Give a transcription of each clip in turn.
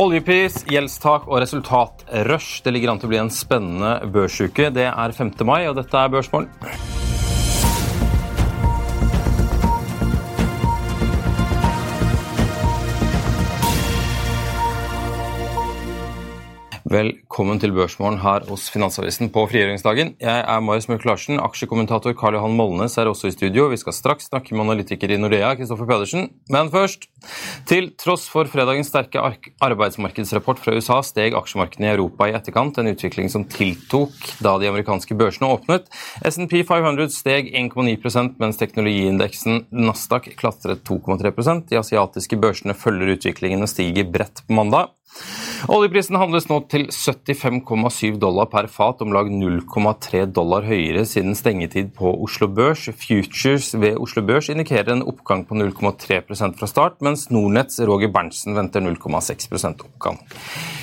Oljepris, gjeldstak og resultatrush. Det ligger an til å bli en spennende børsuke. Det er 5. mai, og dette er Børsmorgen. Velkommen til Børsmorgen her hos Finansavisen på frigjøringsdagen. Jeg er Marius Mørk Larsen. Aksjekommentator Karl Johan Molnes er også i studio. Vi skal straks snakke med analytiker i Nordea, Kristoffer Pedersen. Men først. Til tross for fredagens sterke arbeidsmarkedsrapport fra USA steg aksjemarkedene i Europa i etterkant, en utvikling som tiltok da de amerikanske børsene åpnet. SNP 500 steg 1,9% mens teknologiindeksen Nasdaq klatret 2,3% De asiatiske børsene følger utviklingen og stiger bredt på mandag. Oljeprisen handles nå til 75,7 dollar per fat, om lag 0,3 dollar høyere siden stengetid på Oslo Børs. Futures ved Oslo Børs indikerer en oppgang på 0,3% fra start, mens Nordnetts Roger Berntsen venter 0,6% oppgang.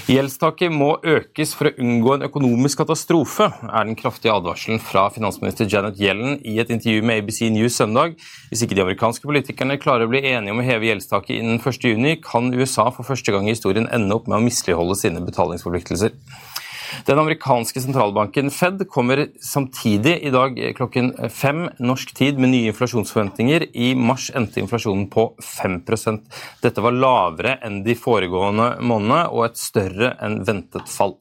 Gjeldstaket må økes for å unngå en økonomisk katastrofe, er den kraftige advarselen fra finansminister Janet Yellen i et intervju med ABC News søndag. Hvis ikke de amerikanske politikerne klarer å bli enige om å heve gjeldstaket innen 1.6, kan USA for første gang i historien ende opp med å misligholde sine betalingsforpliktelser. Den amerikanske sentralbanken Fed kommer samtidig i dag klokken fem norsk tid med nye inflasjonsforventninger. I mars endte inflasjonen på 5% Dette var lavere enn de foregående månedene og et større enn ventet fall.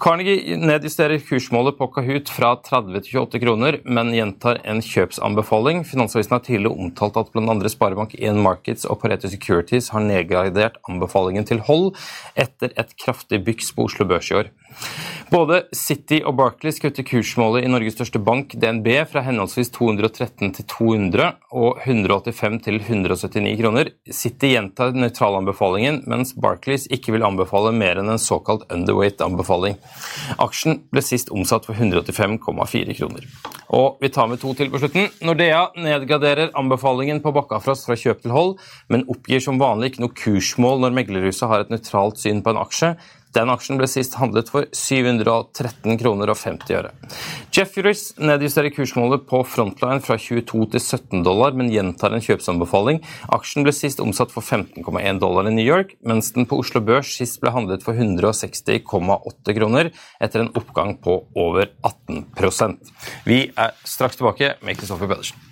Carnegie nedjusterer kursmålet på Kahoot fra 30 til 28 kroner, men gjentar en kjøpsanbefaling. Finansavisen har tidligere omtalt at bl.a. Sparebank1 Markets og Pareto Securities har nedgradert anbefalingen til hold etter et kraftig byks på Oslo Børs i år. Både City og Barclays kutter kursmålet i Norges største bank, DNB, fra henholdsvis 213 til 200 og 185 til 179 kroner. City gjentar nøytralanbefalingen, mens Barclays ikke vil anbefale mer enn en såkalt underweight-anbefaling. Aksjen ble sist omsatt for 185,4 kroner. Og vi tar med to til på slutten. Nordea nedgraderer anbefalingen på Bakkafrost fra kjøp til hold, men oppgir som vanlig ikke noe kursmål når meglerhuset har et nøytralt syn på en aksje. Den aksjen ble sist handlet for 713 kroner og 50 øre. Jefferies nedjusterer kursmålet på Frontline fra 22 til 17 dollar, men gjentar en kjøpsanbefaling. Aksjen ble sist omsatt for 15,1 dollar i New York, mens den på Oslo Børs sist ble handlet for 160,8 kroner, etter en oppgang på over 18% Vi er straks tilbake med Kristoffer Pedersen.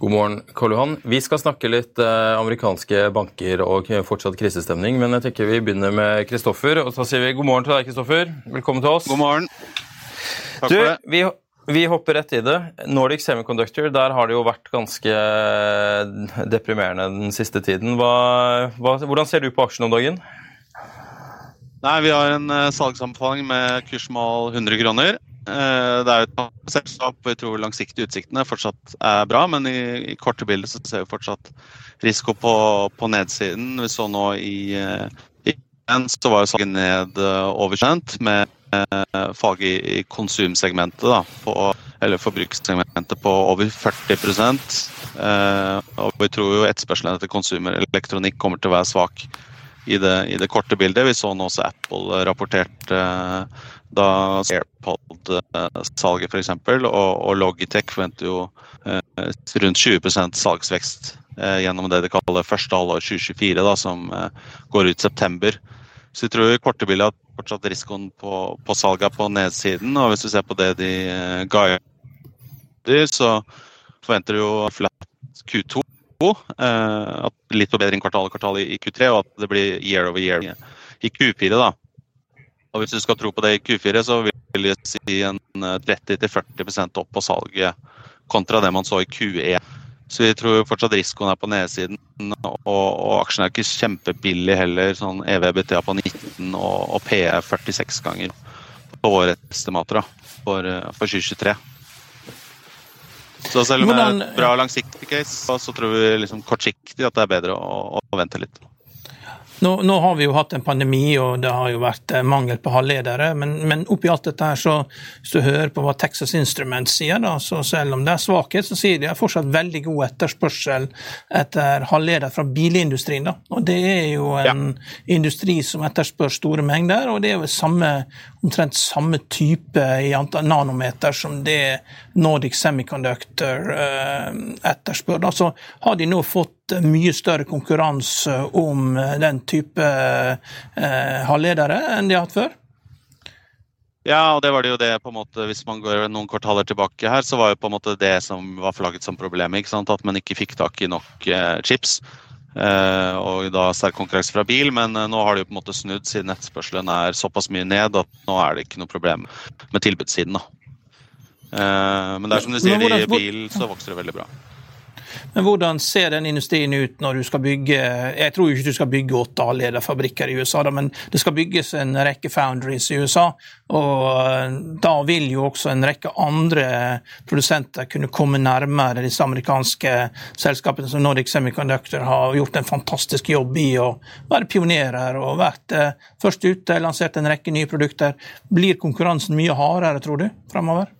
God morgen, Karl Johan. Vi skal snakke litt eh, amerikanske banker og fortsatt krisestemning, men jeg tenker vi begynner med Kristoffer. Og så sier vi god morgen til deg, Kristoffer. Velkommen til oss. God morgen. Takk du, for det. Vi, vi, hopper rett i det. Nordic Semiconductor, der har det jo vært ganske deprimerende den siste tiden. Hva, hva, hvordan ser du på aksjen om dagen? Nei, Vi har en uh, salgsanbefaling med kursmål 100 kroner. Uh, det er et selskap hvor jeg tror langsiktige utsiktene fortsatt er bra, men i, i korte bilder så ser vi fortsatt risiko på, på nedsiden. Vi så nå i, uh, i så var jo salget ned uh, overkjent med fag i, i konsumsegmentet, da, på, eller forbrukssegmentet, på over 40 eh, Og vi tror jo etterspørselen etter konsumerelektronikk kommer til å være svak i det, i det, korte bildet. Vi så nå også Apple rapporterte eh, da AirPod-salget f.eks. Og, og Logitech forventer jo eh, rundt 20 salgsvekst eh, gjennom det de kaller første halvår 2024, da, som eh, går ut september. Så vi tror i korte bilder at fortsatt risikoen på, på salget er på nedsiden. Og hvis du ser på det de eh, guider, så forventer du jo flat Q2 Eh, at litt forbedring kvartal og kvartal i Q3, og at det blir year over year i Q4. da. Og Hvis du skal tro på det i Q4, så vil jeg si en 30-40 eh, opp på salget kontra det man så i Q1. Så vi tror fortsatt risikoen er på nedsiden. Og, og aksjen er ikke kjempebillig heller. sånn EVBTA på 19 og, og PE 46 ganger på våre estimater da, for, eh, for 2023. Så selv om det er et bra langsiktig case, så tror vi liksom kortsiktig at det er bedre å, å vente litt. Nå, nå, har vi jo hatt en pandemi, og det har jo vært eh, mangel på halvledere. Men, men oppi alt dette her, så hvis du hører på hva Texas Instruments sier, da, så selv om det er svakhet, så sier de at fortsatt veldig god etterspørsel etter halvleder fra bilindustrien. Da. Og det er jo en ja. industri som etterspør store mengder, og det er jo samme, omtrent samme type i antall nanometer som det Nordic Semiconductor uh, etterspør. Altså har de nå fått mye større konkurranse om eh, den type eh, halvledere enn de har hatt før? Ja, og det var det jo det på en måte, Hvis man går noen kvartaler tilbake her, så var jo på en måte det som var flagget som problemet. ikke sant? At man ikke fikk tak i nok eh, chips. Eh, og da sterk konkurranse fra bil, men eh, nå har det jo på en måte snudd siden etterspørselen er såpass mye ned at nå er det ikke noe problem med tilbudssiden. da. Eh, men det er som du sier, i bil så vokser det veldig bra. Men hvordan ser den industrien ut når du skal bygge Jeg tror ikke du skal bygge åtte lederfabrikker i USA, da, men det skal bygges en rekke foundries i USA. Og eh, da vil jo også en rekke andre produsenter kunne komme nærmere disse amerikanske selskapene som Nordic Semiconductor har gjort en fantastisk jobb i å være pionerer og vært eh, først ute, lansert en rekke nye produkter. Blir konkurransen mye hardere, tror du, framover?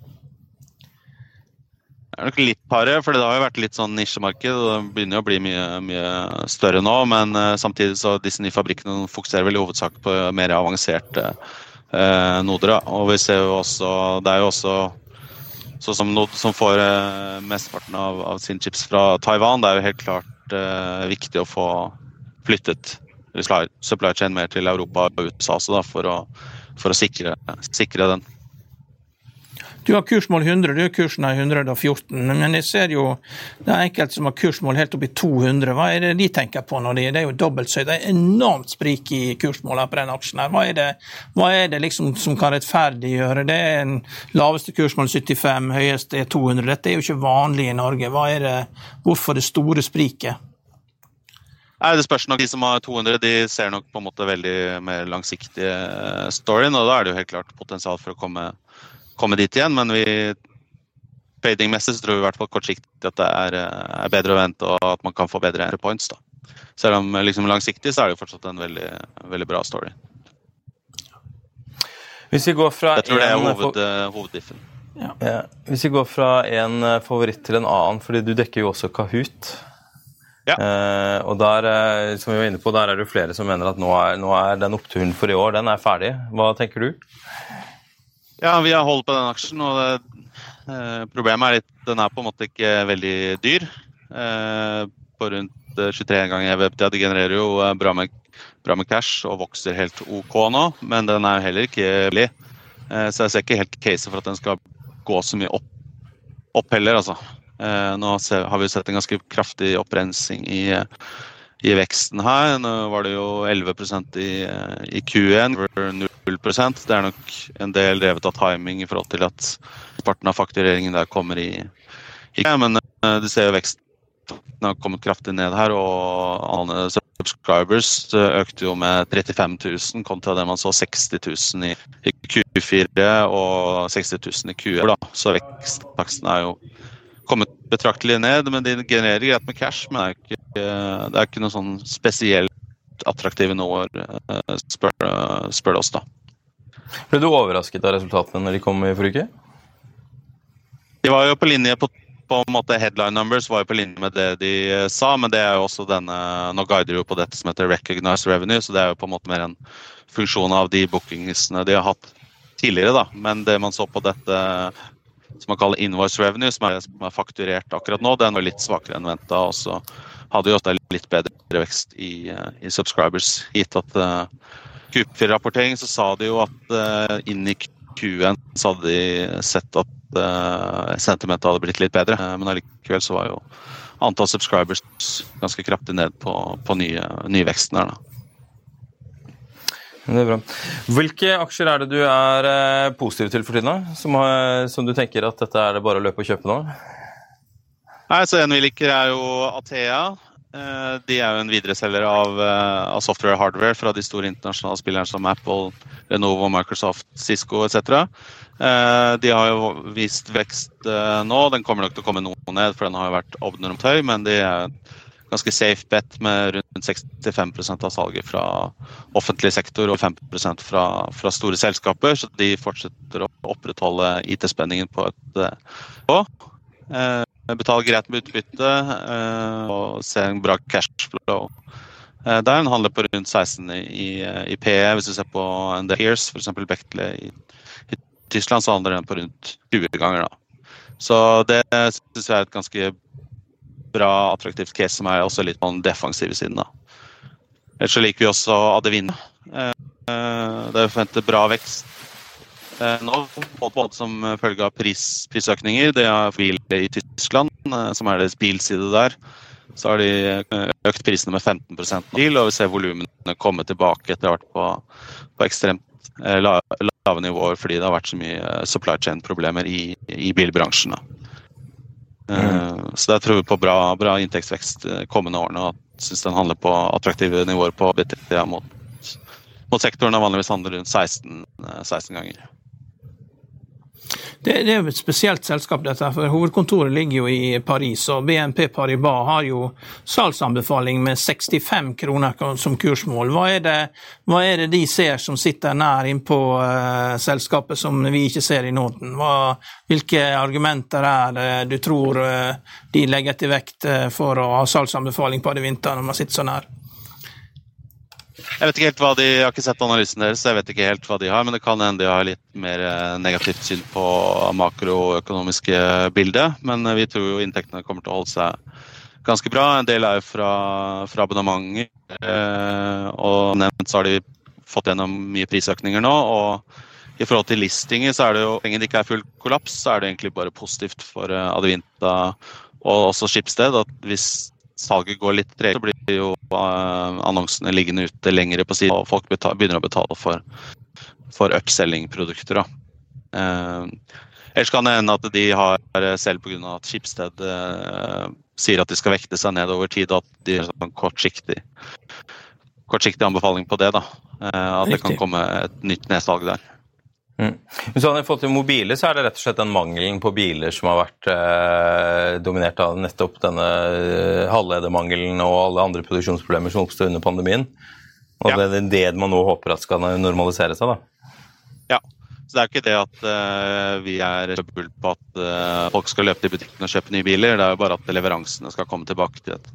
Er nok litt hardere, for det har jo vært litt sånn nisjemarked. og Det begynner jo å bli mye, mye større nå, men uh, samtidig så disse nye fabrikkene fokuserer vel i hovedsak på mer avanserte uh, noder. Og vi ser jo også Det er jo også sånn som Nod som får uh, mesteparten av, av sin chips fra Taiwan. Det er jo helt klart viktig å få flyttet supply chain mer til Europa og USA også, da, for å, for å sikre, sikre den. Du har kursmål 100, du har kursen er 114. Men jeg ser jo det er enkelte som har kursmål helt opp i 200. Hva er det de tenker på når de Det er jo dobbelt så Det er enormt sprik i kursmålene på den aksjen. her. Hva er det, hva er det liksom som kan rettferdiggjøre det? er en laveste kursmål 75, høyeste er 200. Dette er jo ikke vanlig i Norge. Hva er det, hvorfor det store spriket? Nei, det spørs nok. De som har 200, de ser nok på en måte veldig mer langsiktige storyen. Og da er det jo helt klart potensial for å komme komme dit igjen, men vi tradingmessig så tror vi i hvert fall kortsiktig at det er, er, bedre å vente og at man kan få bedre points. da. Selv om liksom, langsiktig så er det jo fortsatt en veldig, veldig bra story. Hvis vi går fra Jeg tror det er hoved, hoveddiffen. Ja. Ja. Hvis vi går fra en favoritt til en annen, fordi du dekker jo også Kahoot. Ja. Eh, og der, eh, som vi var inne på, der er det flere som mener at nå er, nå er, den oppturen for i år den er ferdig. Hva tenker du? Ja, vi har holdt på den aksjen, og det, eh, problemet er litt den er på en måte ikke veldig dyr. Eh, på rundt 23 ganger EVPT. Det genererer jo eh, bra med, bra med, cash og vokser helt OK nå, men den er heller ikke billig. Eh, så jeg ser ikke helt case for at den skal gå så mye opp, opp heller, altså. Eh, nå har vi sett en ganske kraftig opprensing i, i veksten her. Nå var det jo 11% i, i Q1, 0% Det er nok en del drevet av timing i forhold til at parten av faktureringen der kommer i, i Men du ser jo veksten har kommet kraftig ned her, og subscribers økte jo med 35 000 kontra det man så 60 000 i, i Q4 og 60 000 i Q1. Så veksttaksten er jo kommet betraktelig ned, men de genererer greit med cash. Men det er ikke, det er ikke noe sånn spesielt attraktive nivåer, eh, spør, spør det oss, da. Ble du overrasket av resultatene når de kom i forrige uke? De var jo på linje på, på en måte Headline numbers var jo på linje med det de eh, sa, men det er jo også denne Nå guider de jo på dette som heter recognized revenue, så det er jo på en måte mer en funksjon av de bookingsene de har hatt tidligere. da, Men det man så på dette som man kaller invoice revenue, som er, som er fakturert akkurat nå, den var litt svakere enn venta. Og så hadde også litt bedre vekst i, eh, i subscribers, gitt at uh, Q4-rapportering så sa de jo at uh, inn i Q1 så hadde de sett at uh, sentimentet hadde blitt litt bedre, uh, men allikevel så var jo antall subscribers ganske kraftig ned på, på nye, nyveksten her. da. Det er bra. Hvilke aksjer er det du er eh, positiv til for tiden? Som, som, du tenker at dette er det bare å løpe og kjøpe nå? Nei, så En vi liker, er jo Athea. Eh, de er jo en videreselger av, eh, av software og hardware fra de store internasjonale spillerne som Apple, Lenovo, Microsoft, Cisco etc. De har jo vist vekst nå. Den kommer nok til å komme noe ned, for den har jo vært ordnet høy, men de er ganske safe bet med rundt 65% av salget fra offentlig sektor og 5 fra, fra store selskaper. Så de fortsetter å opprettholde IT-spenningen på et nivå. Eh, betaler greit med utbytte eh, og ser en bra cashflow. Eh, der den handler på rundt 16 i, i PE. Hvis du ser på en del peers, f.eks. Bechtle i, i, Tyskland, så handler den på rundt 20 ganger. da. Så det syns jeg er et ganske bra, attraktivt case som er også litt på den defensive siden. da. Ellers så liker vi også Adevine. Eh, det er forventet bra vekst eh, nå, både som følge av pris, prisøkninger. Det er bil i Tyskland, eh, som er deres bilside der. Så har de økt prisene med 15% bil, og vi ser volumene komme tilbake etter hvert på, på ekstremt lave nivåer fordi det har vært så mye supply chain-problemer i, i bilbransjen. Mm. Så der tror vi på bra, bra inntektsvekst kommende årene. og Syns den handler på attraktive nivåer på BTA mot, mot sektoren. er vanligvis handler rundt 16, 16 ganger. Det, det, er jo et spesielt selskap, dette, for hovedkontoret ligger jo i Paris. og BNP Paribas har jo salgsanbefaling med 65 kroner som kursmål. Hva er det, hva er det de ser som sitter nær innpå uh, selskapet som vi ikke ser i Norden? Hva, hvilke argumenter er det du tror uh, de legger til vekt uh, for å ha salgsanbefaling på det vinteren når man sitter så nær? Jeg vet ikke helt hva de, jeg har ikke sett analysen deres, jeg vet ikke helt hva de har. Men det kan hende de har litt mer eh, negativt syn på makroøkonomiske bildet. Men eh, vi tror jo inntektene kommer til å holde seg ganske bra. En del er jo fra, fra abonnementer. Eh, og nevnt så har de fått gjennom mye prisøkninger nå. og i forhold til listinger, så er det jo lenge det ikke er full kollaps, så er det egentlig bare positivt for Adevinta og også Skipsted at hvis salget går litt tregere, så blir jo uh, annonsene liggende ute lengre på siden, og folk betal, begynner å betale for, for upselling-produkter. Eh, ellers kan det hende at de har, selv pga. at Skipsted eh, sier at de skal vekte seg ned over tid, og at de har en kortsiktig, kortsiktig anbefaling på det. da. at Riktig. det kan komme et nytt nedsalg der. Mm. Men så I forhold til mobile så er det rett og slett den mangelen på biler som har vært eh, dominert av nettopp denne eh, halvledermangelen og alle andre produksjonsproblemer som oppsto under pandemien. Og ja. det er det man nå håper at skal normalisere seg? da? Ja, Så det er ikke det at uh, vi er bull på at uh, folk skal løpe til butikken og kjøpe nye biler. Det er jo bare at leveransene skal komme tilbake til et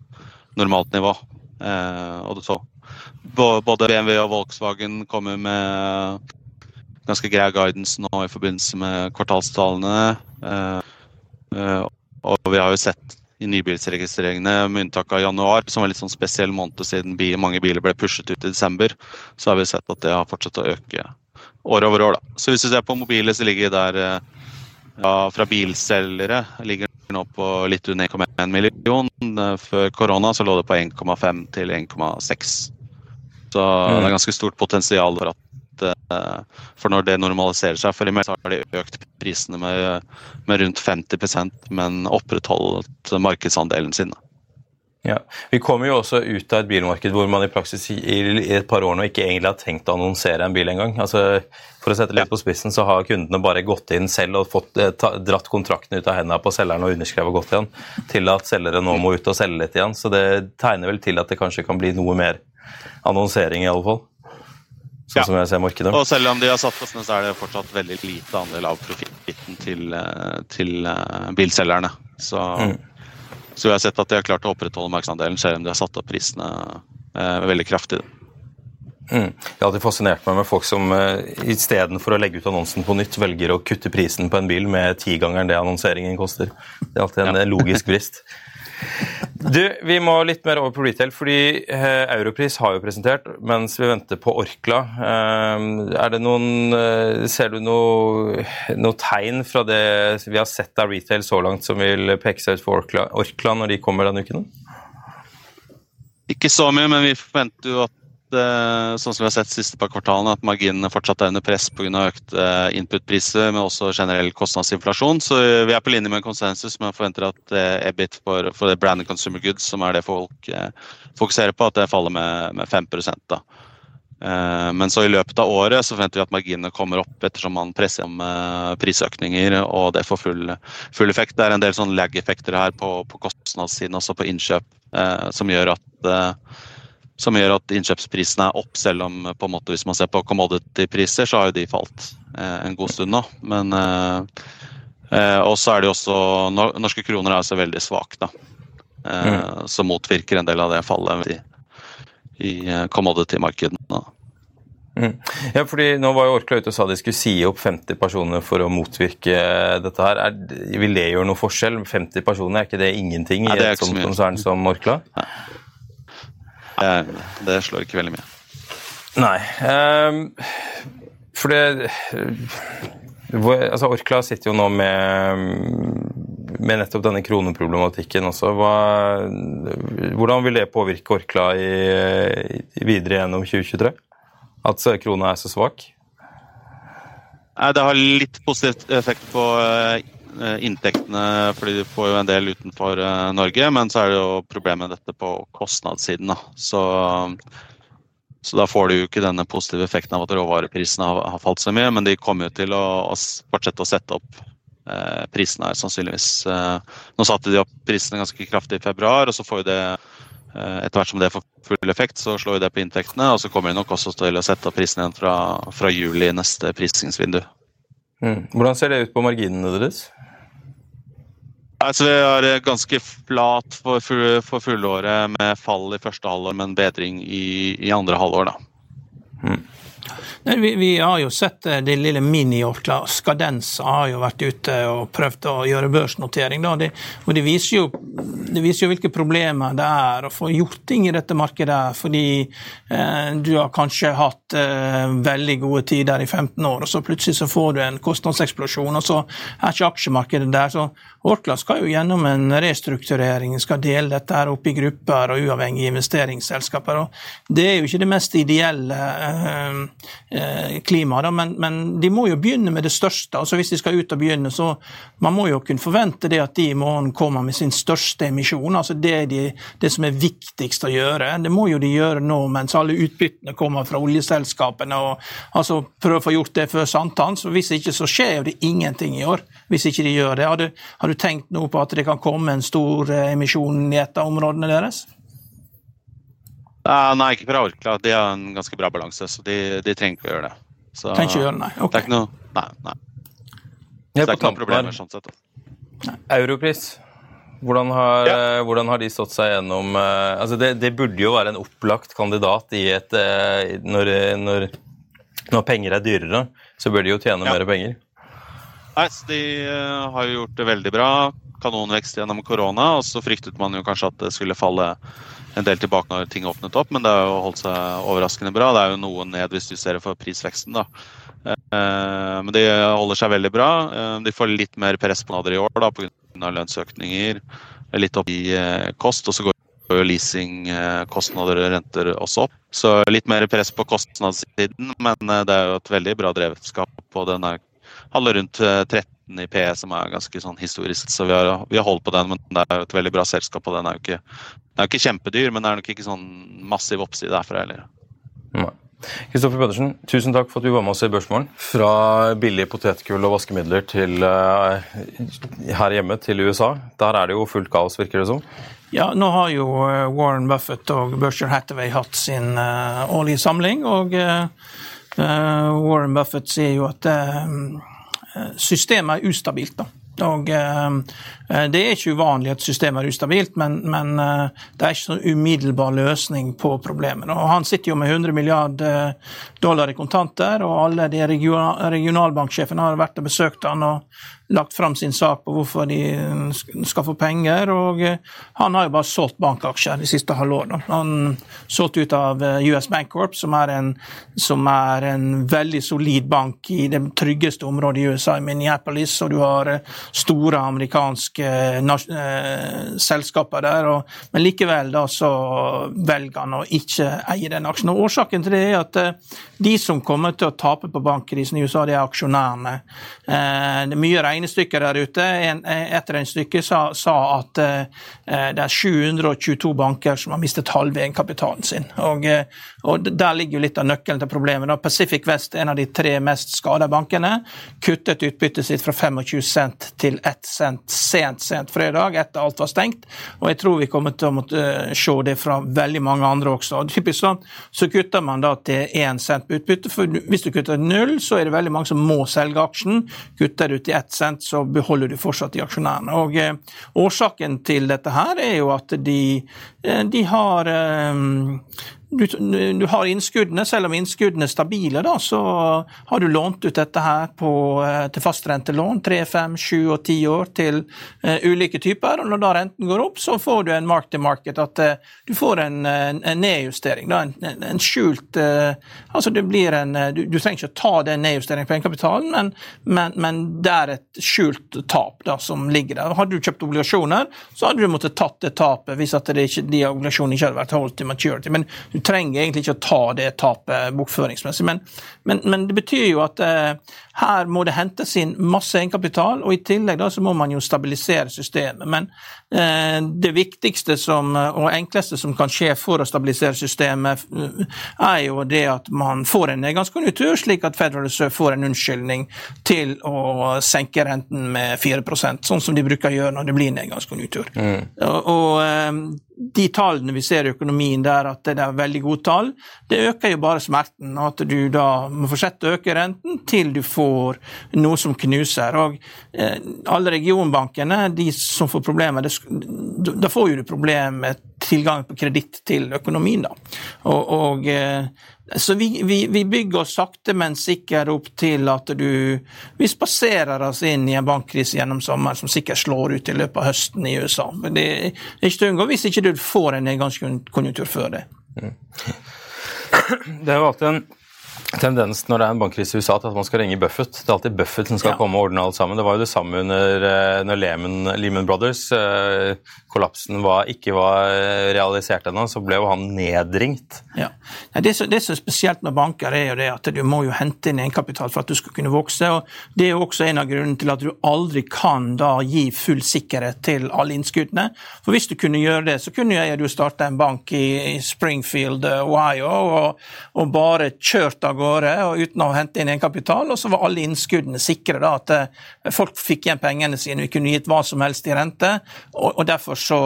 normalt nivå. Uh, og så, både BMW og Volkswagen kommer med ganske grei guidance nå i forbindelse med kvartalstallene. og vi har jo sett i nybilsregistreringene, med unntak av januar, som var litt sånn spesiell måned siden mange biler ble pushet ut i desember, så har vi sett at det har fortsatt å øke år over år. Da. Så hvis du ser på mobile, så ligger der ja, fra bilselgere ligger nå på litt under 1,1 million. Før korona så lå det på 1,5 til 1,6. Så det er ganske stort potensial for at Eh, for når det normaliserer seg. For i mer har de økt prisene med, med rundt 50% men opprettholdt markedsandelen sin. Ja. Vi kommer jo også ut av et bilmarked hvor man i praksis i et par år nå ikke egentlig har tenkt å annonsere en bil engang. Altså, for å sette litt på spissen så har kundene bare gått inn selv og fått, ta, dratt kontrakten ut av hendene på selgeren og underskrevet godt igjen, til at selgere nå må ut og selge litt igjen. Så det tegner vel til at det kanskje kan bli noe mer annonsering, i alle fall. Sånn ja. som jeg ser markedet. Og selv om de har satt kostnadene, så er det fortsatt veldig lite andel av profitten til, eh, til uh, bilselgerne. Så, mm. så, vi har sett at de har klart å opprettholde markedsandelen, selv om de har satt opp prisene eh, veldig kraftig. Mm. Det har alltid fascinert meg med folk som uh, istedenfor å legge ut annonsen på nytt, velger å kutte prisen på en bil med tigangeren det annonseringen koster. Det er alltid en ja. logisk brist. Du, Vi må litt mer over på retail, fordi eh, Europris har jo presentert, mens vi venter på Orkla. Eh, er det noen, eh, Ser du noe, noe, tegn fra det vi har sett av retail så langt som vil peke seg ut for Orkla, Orkla når de kommer denne uken? Ikke så mye, men vi forventer jo at sånn som vi har sett siste par kvartalene, at marginene fortsatt er under press pga. økte eh, input-priser, men også generell kostnadsinflasjon. Så vi er på linje med konsensus, men forventer at eh, EBIT for, for det branded consumer goods, som er det folk fokuserer på, at det faller med, med 5% da. Men så i løpet av året så forventer vi at marginene kommer opp ettersom man presser om prisøkninger og det får full, full effekt. Det er en del sånn lag-effekter her på, på kostnadssiden, også på innkjøp, som gjør at som gjør at innkjøpsprisene er opp, selv om på en måte hvis man ser på commodity-priser, så har jo de falt eh, en god stund nå. Men eh, eh, også er det jo også Norske kroner er altså veldig svake, da. Eh, mm. Som motvirker en del av det fallet i, i eh, commodity-markedene. Mm. Ja, fordi nå var jo Orkla ute og sa de skulle si opp 50 personer for å motvirke dette her. Er, vil det gjøre noe forskjell? 50 personer, er ikke det ingenting i Nei, det et sånt konsern som Orkla? Nei. Det slår ikke veldig mye. Nei. Um, for det altså Orkla sitter jo nå med, med nettopp denne kroneproblematikken også. Hva, hvordan vil det påvirke Orkla i, i videre gjennom 2023? At krona er så svak? Det har litt positiv effekt på Eh, inntektene fordi de får jo en del utenfor eh, Norge, men så er det jo problemet med dette på kostnadssiden. Så, så, da får du jo ikke denne positive effekten av at råvareprisene har, har falt så mye, men de kommer jo til å, å fortsette å sette opp eh, prisene her, sannsynligvis. Eh, nå satte de opp prisene ganske kraftig i februar, og så får jo det eh, etter hvert som det får full effekt, så slår det på inntektene, og så kommer de nok også til å sette opp prisen igjen fra, fra juli neste prisingsvindu. Mm. Hvordan ser det ut på marginene deres? Altså, vi har ganske flat for, for fullåret med fall i første halvår, men bedring i, i andre halvår. da. Mm. Vi, vi, har jo sett de det lille mini-Orkla. Skadensa har jo vært ute og prøvd å gjøre børsnotering. Da. Det, og det viser, jo, det viser, jo, hvilke problemer det er å få gjort ting i dette markedet. Fordi eh, du har kanskje hatt eh, veldig gode tider i 15 år, og så plutselig så får du en kostnadseksplosjon, og så er ikke aksjemarkedet der. Så Orkla skal jo gjennom en restrukturering, skal dele dette her opp i grupper og uavhengige investeringsselskaper. og Det er jo ikke det mest ideelle. Eh, klimaet, klima. Da. Men, men, de må jo begynne med det største. altså Hvis de skal ut og begynne, så man må jo kunne forvente det at de i morgen kommer med sin største emisjon. Altså Det de, det som er viktigst å gjøre. Det må jo de gjøre nå mens alle utbyttene kommer fra oljeselskapene. og altså Prøve å få gjort det før sankthans. Hvis ikke så skjer det ingenting i år. hvis ikke de gjør det. Har du, har du tenkt noe på at det kan komme en stor eh, emisjon i et av områdene deres? Uh, nei, ikke fra Orkla. De har en ganske bra balanse, så de, de trenger ikke å gjøre det. Så Trenger ikke gjøre det, nei. det er ikke noe Nei, nei. Så det er ikke noe problem sånn sett. Europris. Hvordan har, Ja. eh, hvordan har de stått seg gjennom eh, altså det, det burde jo være en opplagt kandidat i et eh, når, når, når penger er dyrere, så bør de jo tjene Ja. mer penger. Nei, De har jo gjort det veldig bra. Kanonvekst gjennom korona. og Så fryktet man jo kanskje at det skulle falle en del tilbake når ting åpnet opp, men det har jo holdt seg overraskende bra. Det er jo noe ned hvis du ser det for prisveksten. da. Eh, Men de holder seg veldig bra. Eh, De får litt mer press på nader i år pga. lønnsøkninger. Litt opp i eh, kost, og så går leasingkostnader og renter også opp. Så litt mer press på kostnadssiden, men det er jo et veldig bra drevskap. og den er handler rundt eh, 13 i PE, som er ganske sånn historisk. Så vi har, vi har holdt på den, men det er jo et veldig bra selskap. og Den er jo ikke, den er jo ikke kjempedyr, men det er nok ikke sånn massiv oppside derfra heller. Nei. Kristoffer Pedersen, tusen takk for at du var med oss i Børsmorgen. Fra billige potetgull og vaskemidler til uh, her hjemme til USA. Der er det jo fullt kaos, virker det som. Ja, nå har jo eh, Warren Buffett og Berkshire Hathaway hatt sin uh, årlige samling, og uh, Warren Buffett sier jo at systemet er ustabilt. da. Og eh, Det er ikke uvanlig at systemet er ustabilt, men, men eh, det er ikke sånn umiddelbar løsning på problemet. Og Han sitter jo med 100 milliarder dollar i kontanter, og alle de regional, regionalbanksjefene har vært og besøkt han og lagt fram sin sak på hvorfor de skal få penger. og eh, Han har jo bare solgt bankaksjer de siste halvårene. Han solgte ut av eh, US Bancorp, som er, en, som er en veldig solid bank i det tryggeste området i USA, i Minneapolis, og du har eh, store amerikanske eh, selskaper der. Og, men likevel da så velger han å ikke eie den aksjen. Og Årsaken til det er at eh, de som kommer til å tape på bankkrisen i USA, det er aksjonærene. Eh, det er mye regnestykker der ute. En, et regnestykke sa, sa at eh, det er 722 banker som har mistet halve egenkapitalen sin. Og, eh, og Der ligger jo litt av nøkkelen til problemet. Da. Pacific West, en av de tre mest skada bankene, kuttet utbyttet sitt fra 25 cent til 1 cent sent sent fredag, etter alt var stengt. Og jeg tror vi kommer til å måtte eh, se det fra veldig mange andre også. Og typisk sånn, Så kutter man da til 1 cent utbytte. for Hvis du kutter null, så er det veldig mange som må selge aksjen. Kutter du til 1 cent, så beholder du fortsatt i aksjonærene. Og eh, Årsaken til dette her er jo at de, eh, de har eh, du, du har innskuddene, selv om innskuddene er stabile, da, så har du lånt ut dette her på, eh, til fastrentelån, 3, 5, 7 og 10 år til uh, ulike typer. og Når da renten går opp, så får du en mark to market, at uh, du får en, en, en nedjustering. Da, en, en, skjult uh, Altså det blir en du, du trenger ikke å ta den nedjusteringen på egenkapitalen, men, men, men det er et skjult tap da, som ligger der. Hadde du kjøpt obligasjoner, så hadde du måttet tatt det tapet hvis at det ikke, de obligasjonene ikke hadde vært holdt til maturity. Men trenger egentlig ikke å ta det tapet bokføringsmessig. Men, men, men det betyr jo at eh, her må det hentes inn masse egenkapital, og i tillegg da så må man jo stabilisere systemet. Men eh, det viktigste som, og enkleste som kan skje for å stabilisere systemet, eh, er jo det at man får en nedgangskonjunktur, slik at Federal Reserve får en unnskyldning til å senke renten med 4% sånn som de bruker å gjøre når det blir nedgangskonjunktur. Og, og eh, de tallene vi ser i økonomien der, at det er veldig gode tall, det øker jo bare smerten. At du da må fortsette å øke renten til du får noe som knuser. Og eh, alle regionbankene, de som får problemer, det, da får jo du problemer med tilgang på kreditt til økonomien, da. Og, og eh, så vi, vi, vi bygger oss sakte, men sikkert opp til at du Vi spaserer oss inn i en bankkrise gjennom sommeren som sikkert slår ut i løpet av høsten i USA. Men det er ikke til å unngå hvis ikke du får en nedgangskonjunktur før det. Det er jo alltid en tendens når det er en bankkrise i USA til at man skal ringe Buffett. Det er alltid Buffett som skal Ja. komme og ordne alt sammen. Det var jo det samme under eh, når Lehman, Lehman Brothers. eh, Kollapsen var, ikke var eh, realisert ennå, så ble jo han nedringt. Ja. Det, som, er spesielt med banker, er jo det at du må jo hente inn egenkapital for at du skal kunne vokse. og Det er jo også en av grunnene til at du aldri kan da gi full sikkerhet til alle innskuddene. For Hvis du kunne gjøre det, så kunne jeg jo starte en bank i, Springfield, eh, Ohio, og, og bare kjørt av gårde og uten å hente inn egenkapital, og så var alle innskuddene sikre. da, At eh, folk fikk igjen pengene sine, vi kunne gitt hva som helst i rente. og, og Derfor så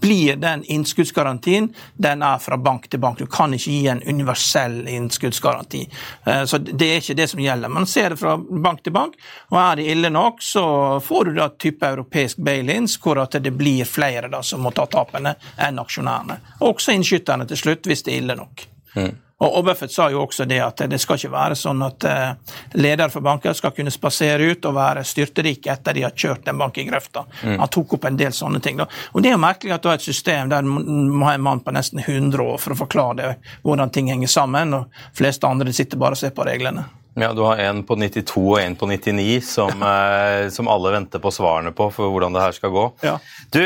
blir den innskuddsgarantien den er fra bank til bank. Du kan ikke gi en universell innskuddsgaranti. Eh, så Det er ikke det som gjelder. Man ser det fra bank til bank, og er det ille nok, så får du da type europeisk bail-ins, hvor at det blir flere da som må ta tapene enn aksjonærene. Også innskytterne til slutt, hvis det er ille nok. Mm. Og Buffett sa jo også det at det skal ikke være sånn at uh, ledere for banker skal kunne spasere ut og være styrterike etter de har kjørt en bank i grøfta. Mm. Han tok opp en del sånne ting. Da. Og Det er jo merkelig at du har et system der må ha en mann på nesten 100 år for å forklare det, hvordan ting henger sammen, og fleste andre sitter bare og ser på reglene. Ja, Du har en på 92 og en på 99 som, eh, som, alle venter på svarene på for hvordan det her skal gå. Ja. Du,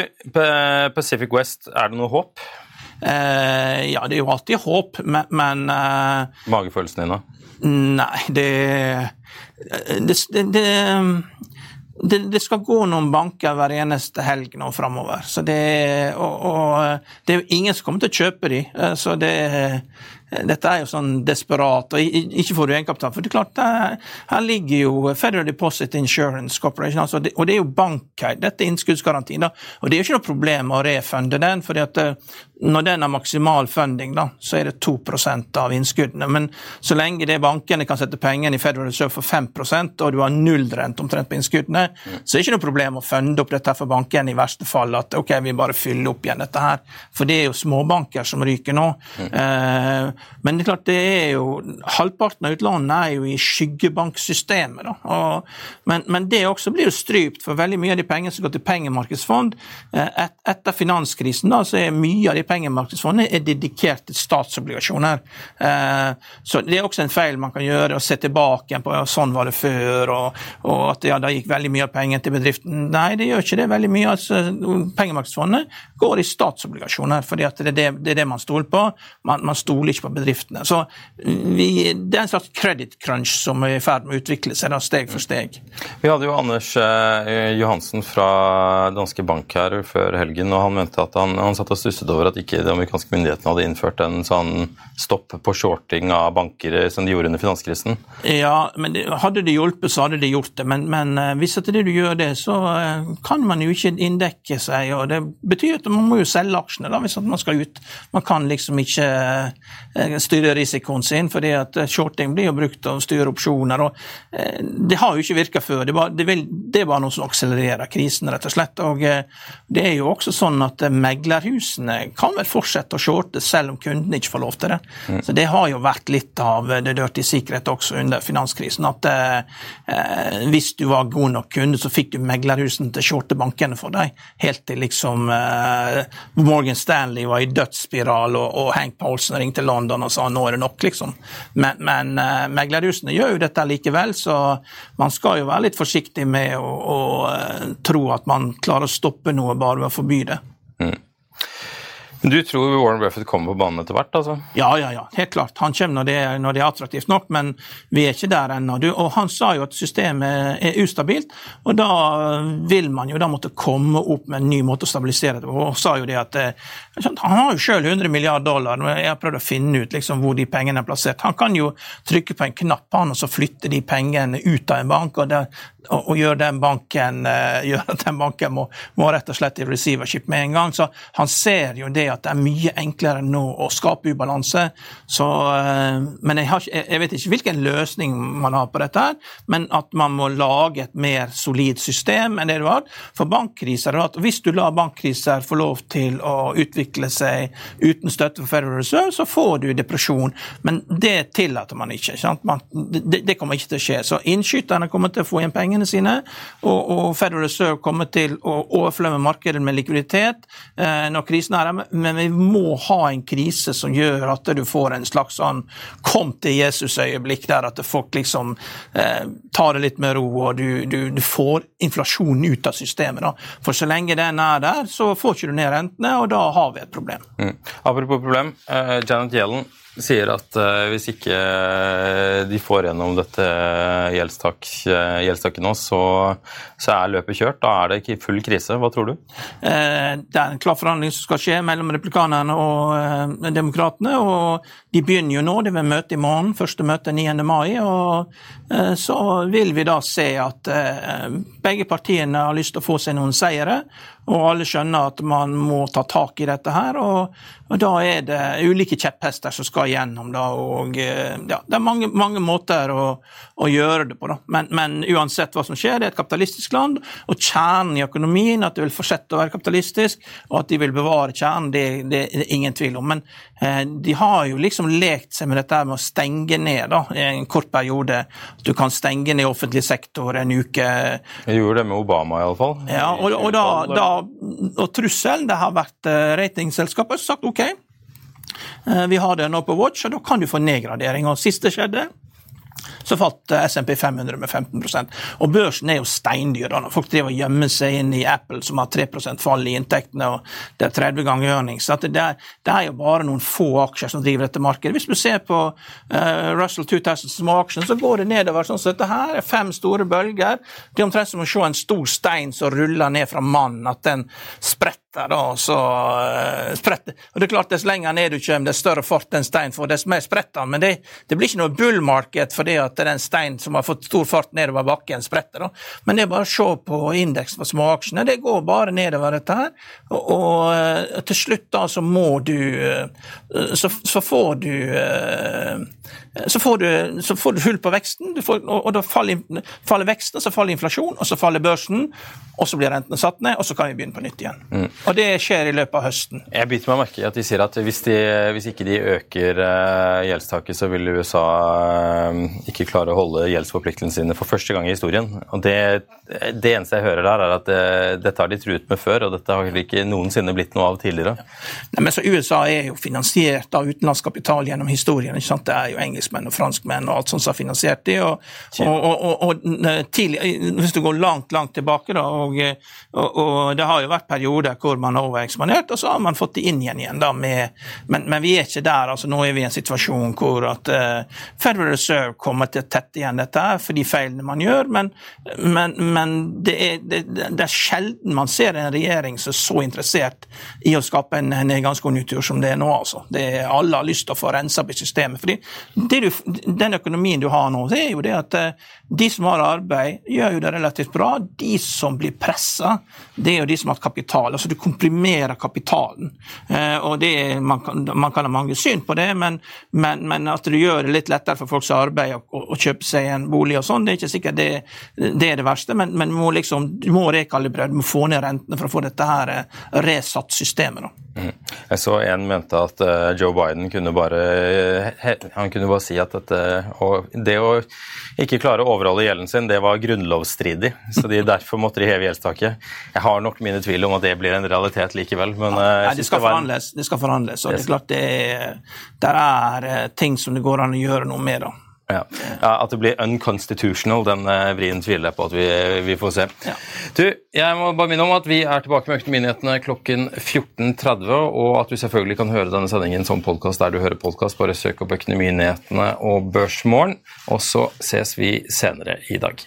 Pacific West, er det noe håp? Eh, ja, det er jo alltid håp, men, men eh, Magefølelsen din, da? Nei, det det, det, det det, skal gå noen banker hver eneste helg nå framover. Og, og, det er jo ingen som kommer til å kjøpe de. Eh, så det, dette er jo sånn desperat. og Ikke får du egenkapital. For det er klart, her ligger jo Federal Deposit Insurance Corporation, altså og det er jo bankeid. Dette er innskuddsgarantien. Og det er jo ikke noe problem å refunde den. at når den har maksimal funding, da, så er det 2% av innskuddene. Men så lenge det bankene kan sette pengene i Federal Reserve for 5% og du har nullrent omtrent på innskuddene, så er det ikke noe problem å funde opp dette for bankene i verste fall. At ok, vi bare fyller opp igjen dette her. For det er jo småbanker som ryker nå. Mm. Eh, men det er klart, det er jo halvparten av utlånene er jo i skyggebanksystemet. da. Og, men, men, det også blir jo strypt, for veldig mye av de pengene som går til pengemarkedsfond eh, et, Etter finanskrisen da, så er mye av de pengemarkedsfondet er dedikert til statsobligasjoner. Eh, så Det er også en feil man kan gjøre, å se tilbake på ja, sånn var det før, og, og at ja, det gikk veldig mye av pengene til bedriften. Nei, det gjør ikke det. Veldig mye altså, Pengemarkedsfondet går i statsobligasjoner, fordi at det er det, det, er det man stoler på. Man, man, stoler ikke på bedriftene. Så vi, Det er en slags credit crunch som er i ferd med å utvikle seg, da, steg for steg. Vi hadde jo Anders eh, Johansen fra Danske Bank her før helgen, og han mente at han, han satt og stusset over at ikke de amerikanske myndighetene hadde innført en sånn stopp på shorting av banker som de gjorde under finanskrisen? Ja, men hadde det hjulpet, så hadde de gjort det. Men, men eh, hvis det du gjør det, så eh, kan man jo ikke inndekke seg. og Det betyr at man må jo selge aksjene da, hvis man skal ut. Man kan liksom ikke eh, styre risikoen sin, fordi at shorting blir jo brukt til å styre opsjoner. og Det har jo ikke virka før. Det, var, det, vil, det var noe som akselererer krisen, rett og slett. og Det er jo også sånn at meglerhusene kan vel fortsette å shorte selv om kunden ikke får lov til det. Mm. Så Det har jo vært litt av det dirty secret også under finanskrisen. At eh, hvis du var god nok kunde, så fikk du meglerhusene til å shorte bankene for deg. Helt til liksom eh, Morgan Stanley var i dødsspiral, og, og Hank Paulson ringte London og sa nå er det nok, liksom. Men, men eh, meglerhusene gjør jo dette likevel, så man skal jo være litt forsiktig med å, å uh, tro at man klarer å stoppe noe bare ved å forby det. Mm. Du tror Warren Buffett kommer på banen etter hvert? altså? Ja, ja, ja, helt klart. Han kommer når det, når det er attraktivt nok, men vi er ikke der ennå. Og han sa jo at systemet er ustabilt, og da vil man jo da måtte komme opp med en ny måte å stabilisere det på. Og sa jo det at eh, Han har jo sjøl 100 milliarder dollar, og jeg har prøvd å finne ut liksom hvor de pengene er plassert. Han kan jo trykke på en knapp han, og så flytte de pengene ut av en bank, og, det, og, og gjøre den banken, uh, gjør at den banken må, må rett og slett i receivership med en gang. Så han ser jo det at det er mye enklere nå å skape ubalanse. Så, eh, men jeg, har, jeg, vet ikke hvilken løsning man har på dette, her, men at man må lage et mer solid system enn det du har. For bankkriser Hvis du lar bankkriser få lov til å utvikle seg uten støtte for Federal Reserve, så får du depresjon. Men det tillater man ikke. Man, det, det, kommer ikke til å skje. Så innskyterne kommer til å få igjen pengene sine, og, og Federal Reserve kommer til å overflømme markedet med likviditet eh, når krisen er her men vi må ha en krise som gjør at du får en slags sånn kom til Jesus-øyeblikk, der at folk liksom eh, tar det litt med ro, og du, du, du får inflasjonen ut av systemet. Da. For så lenge den er der, så får ikke du ned rentene, og da har vi et problem. Mm. Apropos problem, uh, Janet Yellen sier at uh, hvis ikke uh, de får gjennom dette uh, gjeldstaket nå, så, så, er løpet kjørt. Da er det ikke full krise. Hva tror du? det er en klar forhandling som skal skje mellom replikanerne og eh, demokratene. Og de begynner jo nå, det vil møte i morgen, første møte 9. mai. Og eh, så vil vi da se at eh, begge partiene har lyst til å få seg noen seire. Og alle skjønner at man må ta tak i dette her. Og, og da er det ulike kjepphester som skal gjennom. Da, og eh, ja, Det er mange, mange måter å, å, gjøre det på. Da. Men, men, uansett hva som skjer, det er et kapitalistisk land. Og kjernen i økonomien, at det vil fortsette å være kapitalistisk, og at de vil bevare kjernen, det, det er ingen tvil om. Men eh, de har jo liksom lekt seg med dette med å stenge ned da, i en kort periode. At du kan stenge ned offentlig sektor en uke. Jeg gjorde det med Obama, iallfall. Ja, og, og da, da og trusselen det har vært eh, ratingselskapet som sagt OK, eh, vi har det nå på watch, og da kan du få nedgradering. Og siste skjedde, så falt SMP 500 med 15% Og børsen er jo steindyr. Folk driver og gjemmer seg inn i Apple, som har 3% fall i inntektene, og det er 30 ganger earnings. Så det er, det, er, jo bare noen få aksjer som driver dette markedet. Hvis du ser på uh, Russell 2000 små aksjer, så går det nedover sånn som dette her. er Fem store bølger. Det er omtrent som å se en stor stein som ruller ned fra mannen, at den spretter da, så uh, spretter. Og det er klart, Dess lenger ned du kommer, dess større fart den stein får, dess mer spretter den. Men det, det, blir ikke noe bull market fordi at det er en stein som har fått stor fart nedover bakken, spretter. da. Men det er bare å se på indeksen for småaksjene. Det går bare nedover, dette her. Og, og til slutt da så må du uh, så, så, får du så får, du, så får du hull på veksten, får, og, og, da faller, faller veksten, så faller inflasjon, og så faller børsen, og så blir rentene satt ned, og så kan vi begynne på nytt igjen. Mm. Og det skjer i løpet av høsten. Jeg biter meg merke i at de sier at hvis, de, hvis ikke de øker uh, gjeldstaket, så vil USA ikke klare å holde gjeldsforpliktelsene sine for første gang i historien. Og det, det eneste jeg hører der, er at det, uh, dette har de truet med før, og dette har ikke noensinne blitt noe av tidligere. Nei, men så USA er jo finansiert av utenlandsk kapital gjennom historien. ikke sant? Det er jo engelskmenn og franskmenn og alt sånt som har finansiert det. Og, og, og, og tidlig, hvis du går langt, langt tilbake, da, og, det har jo vært perioder hvor man har overeksponert, og så har man fått det inn igjen. igjen da, med, men, men, vi er ikke der. altså Nå er vi i en situasjon hvor at uh, Federal Reserve kommer til å tette igjen dette for de feilene man gjør, men, men, men det, er, det, det, er, sjelden man ser en regjering som er så interessert i å skape en nedgangskonjunktur som det er nå. altså. Er, alle har lyst til å få rensa opp i systemet. fordi Den økonomien du har nå, det er jo det at uh, de som har arbeid, gjør jo det relativt bra. De som blir pressa, det er jo de som har kapital. altså Du komprimerer kapitalen. Eh, og det man, kan, man kan ha mange syn på det, men, men, men, at du gjør det litt lettere for folk som har arbeid, å, å kjøpe seg en bolig og sånn, det er ikke sikkert det, det er det verste. Men, men må liksom, du må rekalibrere, du må få ned rentene for å få dette her eh, resatt systemet. da. Mm. Jeg så en mente at uh, Joe Biden kunne bare han kunne bare si at dette, det å ikke klare å overholde gjelden sin, det var grunnlovsstridig. Så de, derfor måtte de heve gjeldstaket. Jeg har nok mine tvil om at det blir en realitet likevel. Men, ja, nei, det, skal det, forhandles, det skal forhandles. Og det er klart det er, der er eh, ting som det går an å gjøre noe med. da. Ja. ja. At det blir unconstitutional, den uh, vrien tviler jeg på at vi, vi får se. Ja. Du, jeg må bare minne om at vi er tilbake med Økonominyhetene klokken 14.30, og at du selvfølgelig kan høre denne sendingen som podkast der du hører podkast. Bare søk opp Økonominyhetene og Børsmorgen, og så ses vi senere i dag.